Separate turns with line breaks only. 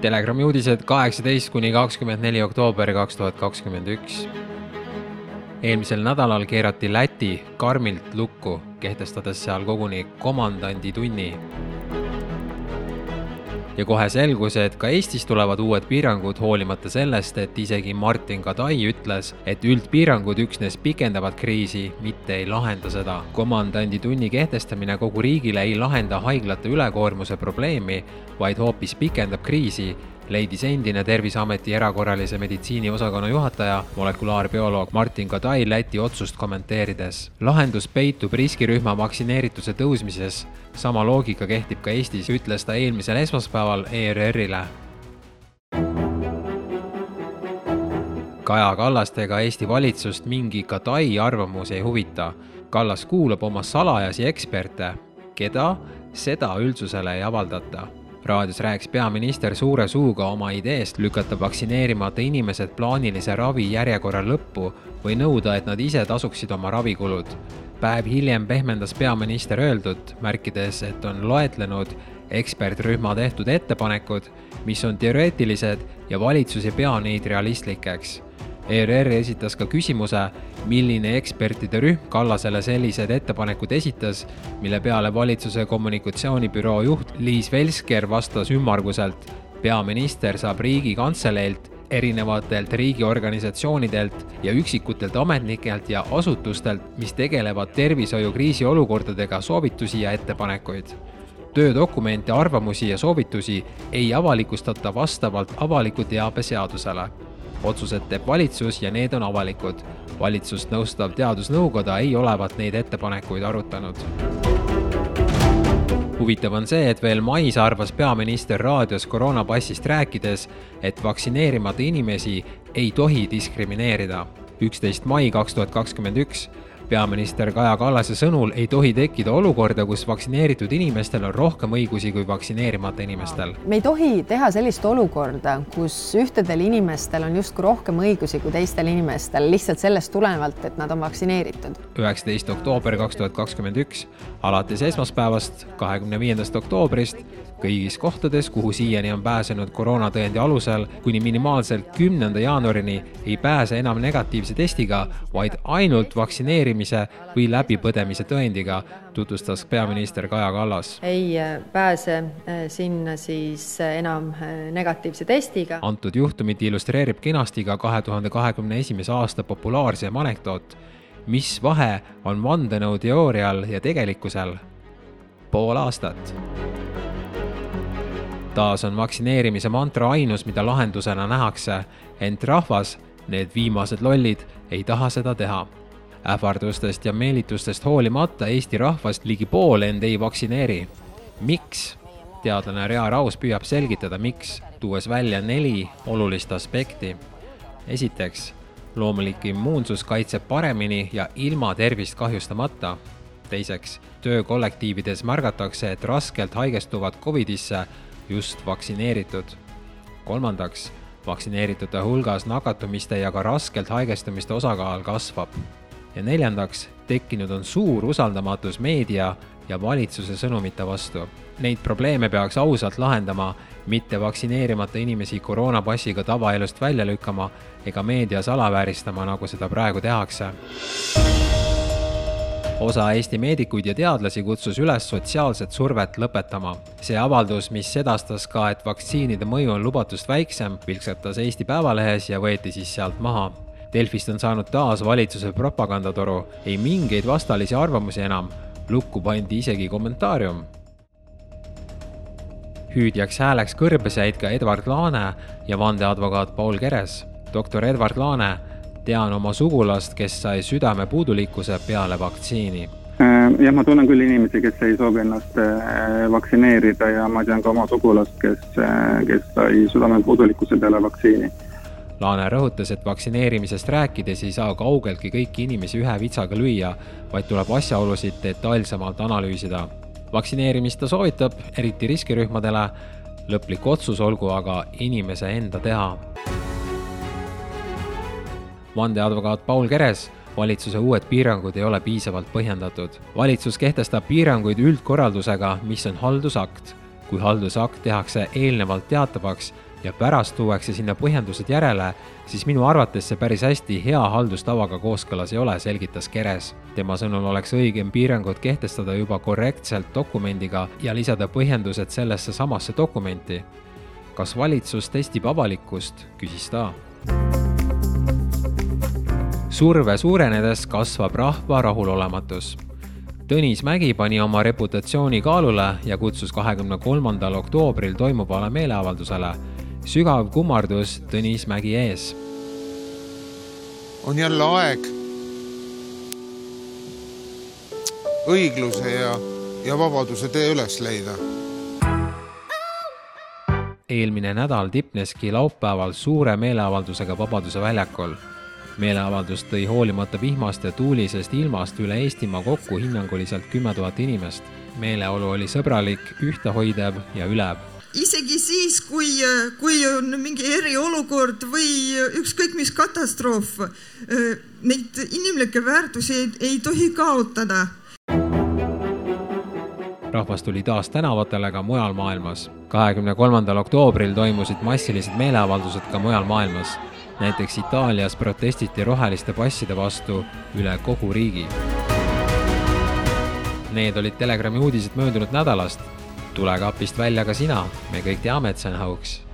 Telegrami uudised kaheksateist kuni kakskümmend neli oktoober kaks tuhat kakskümmend üks. eelmisel nädalal keerati Läti karmilt lukku, kehtestades seal koguni komandanditunni ja kohe selgus, et ka Eestis tulevad uued piirangud, hoolimata sellest, et isegi Martin Kadai ütles, et üldpiirangud üksnes pikendavad kriisi, mitte ei lahenda seda. komandanditunni kehtestamine kogu riigile ei lahenda haiglate ülekoormuse probleemi, vaid hoopis pikendab kriisi leidis endine Terviseameti erakorralise meditsiini osakonna juhataja, molekulaarbioloog Martin Kadai Läti otsust kommenteerides. lahendus peitub riskirühma vaktsineerituse tõusmises. sama loogika kehtib ka Eestis, ütles ta eelmisel esmaspäeval ERR-ile. Kaja Kallast ega Eesti valitsust mingi Kadai arvamus ei huvita. Kallas kuulab oma salajasi eksperte, keda, seda üldsusele ei avaldata raadios rääkis peaminister suure suuga oma ideest lükata vaktsineerimata inimesed plaanilise ravi järjekorra lõppu või nõuda, et nad ise tasuksid oma ravikulud. päev hiljem pehmendas peaminister öeldut, märkides, et on loetlenud ekspertrühma tehtud ettepanekud, mis on teoreetilised ja valitsus ei pea neid realistlikeks ERR esitas ka küsimuse, milline ekspertide rühm Kallasele sellised ettepanekud esitas, mille peale valitsuse kommunikatsioonibüroo juht Liis Velsker vastas ümmarguselt. peaminister saab Riigikantseleilt erinevatelt riigiorganisatsioonidelt ja üksikutelt ametnikelt ja asutustelt, mis tegelevad tervishoiukriisi olukordadega, soovitusi ja ettepanekuid. töödokumente, arvamusi ja soovitusi ei avalikustata vastavalt avaliku teabe seadusele otsused teeb valitsus ja need on avalikud. valitsust nõustav teadusnõukoda ei olevat neid ettepanekuid arutanud. huvitav on see, et veel mais arvas peaminister raadios koroonapassist rääkides, et vaktsineerimata inimesi ei tohi diskrimineerida. üksteist mai kaks tuhat kakskümmend üks peaminister Kaja Kallase sõnul ei tohi tekkida olukorda, kus vaktsineeritud inimestel on rohkem õigusi kui vaktsineerimata inimestel.
me ei tohi teha sellist olukorda, kus ühtedel inimestel on justkui rohkem õigusi kui teistel inimestel lihtsalt sellest tulenevalt, et nad on vaktsineeritud.
üheksateist oktoober kaks tuhat kakskümmend üks, alates esmaspäevast, kahekümne viiendast oktoobrist kõigis kohtades, kuhu siiani on pääsenud koroonatõendi alusel kuni minimaalselt kümnenda jaanuarini ei pääse enam negatiivse testiga, vaid ainult vaktsineerimise või läbipõdemise tõendiga, tutvustas peaminister Kaja Kallas.
ei äh, pääse äh, sinna siis äh, enam negatiivse testiga.
antud juhtumit illustreerib kenasti ka kahe tuhande kahekümne esimese aasta populaarsem anekdoot. mis vahe on vandenõuteoorial ja tegelikkusel? pool aastat taas on vaktsineerimise mantra ainus, mida lahendusena nähakse, ent rahvas, need viimased lollid, ei taha seda teha. ähvardustest ja meelitustest hoolimata Eesti rahvast ligi pool end ei vaktsineeri. miks? teadlane Rea Raus püüab selgitada, miks, tuues välja neli olulist aspekti. esiteks, loomulik immuunsus kaitseb paremini ja ilma tervist kahjustamata. teiseks, töökollektiivides märgatakse, et raskelt haigestuvad Covidisse just vaktsineeritud. kolmandaks, vaktsineeritute hulgas nakatumiste ja ka raskelt haigestumiste osakaal kasvab. ja neljandaks, tekkinud on suur usaldamatus meedia ja valitsuse sõnumite vastu. Neid probleeme peaks ausalt lahendama, mitte vaktsineerimata inimesi koroonapassiga tavaelust välja lükkama ega meedias alavääristama, nagu seda praegu tehakse osa Eesti meedikuid ja teadlasi kutsus üles sotsiaalset survet lõpetama. see avaldus, mis sedastas ka, et vaktsiinide mõju on lubatust väiksem, vilksatas Eesti Päevalehes ja võeti siis sealt maha. Delfist on saanud taas valitsuse propagandatoru, ei mingeid vastalisi arvamusi enam, lukku pandi isegi kommentaarium. hüüdjaks hääleks kõrbes jäid ka Edward Laane ja vandeadvokaat Paul Keres. doktor Edward Laane tean oma sugulast, kes sai südamepuudulikkuse peale vaktsiini.
Äh, jah, ma tunnen küll inimesi, kes ei soovi ennast äh, vaktsineerida ja ma tean ka oma sugulast, kes, äh, kes sai südamepuudulikkuse peale vaktsiini.
Laane rõhutas, et vaktsineerimisest rääkides ei saa kaugeltki kõiki inimesi ühe vitsaga lüüa, vaid tuleb asjaolusid detailsemalt analüüsida. vaktsineerimist ta soovitab, eriti riskirühmadele, lõplik otsus olgu aga inimese enda teha vandeadvokaat Paul Keres valitsuse uued piirangud ei ole piisavalt põhjendatud. valitsus kehtestab piiranguid üldkorraldusega, mis on haldusakt. kui haldusakt tehakse eelnevalt teatavaks ja pärast tuuakse sinna põhjendused järele, siis minu arvates see päris hästi hea haldustavaga kooskõlas ei ole, selgitas Keres. tema sõnul oleks õigem piirangud kehtestada juba korrektselt dokumendiga ja lisada põhjendused sellesse samasse dokumenti. kas valitsus testib avalikkust, küsis ta surve suurenedes kasvab rahva rahulolematus. Tõnis Mägi pani oma reputatsiooni kaalule ja kutsus kahekümne kolmandal oktoobril toimuvale meeleavaldusele. sügav kummardus Tõnis Mägi ees.
on jälle aeg õigluse ja, ja vabaduse tee üles leida
eelmine nädal tipneski laupäeval suure meeleavaldusega Vabaduse väljakul meeleavaldus tõi hoolimata vihmast ja tuulisest ilmast üle Eestimaa kokku hinnanguliselt kümme tuhat inimest. meeleolu oli sõbralik, ühtehoidev ja ülev
isegi siis, kui, kui on mingi eriolukord või ükskõik mis katastroof, neid inimlikke väärtusi ei, ei tohi kaotada.
rahvas tuli taas tänavatele ka mujal maailmas. kahekümne kolmandal oktoobril toimusid massilised meeleavaldused ka mujal maailmas näiteks Itaalias protestiti roheliste passide vastu üle kogu riigi. Need olid Telegrami uudised möödunud nädalast. tule kapist välja ka sina, me kõik teame, et see on hauks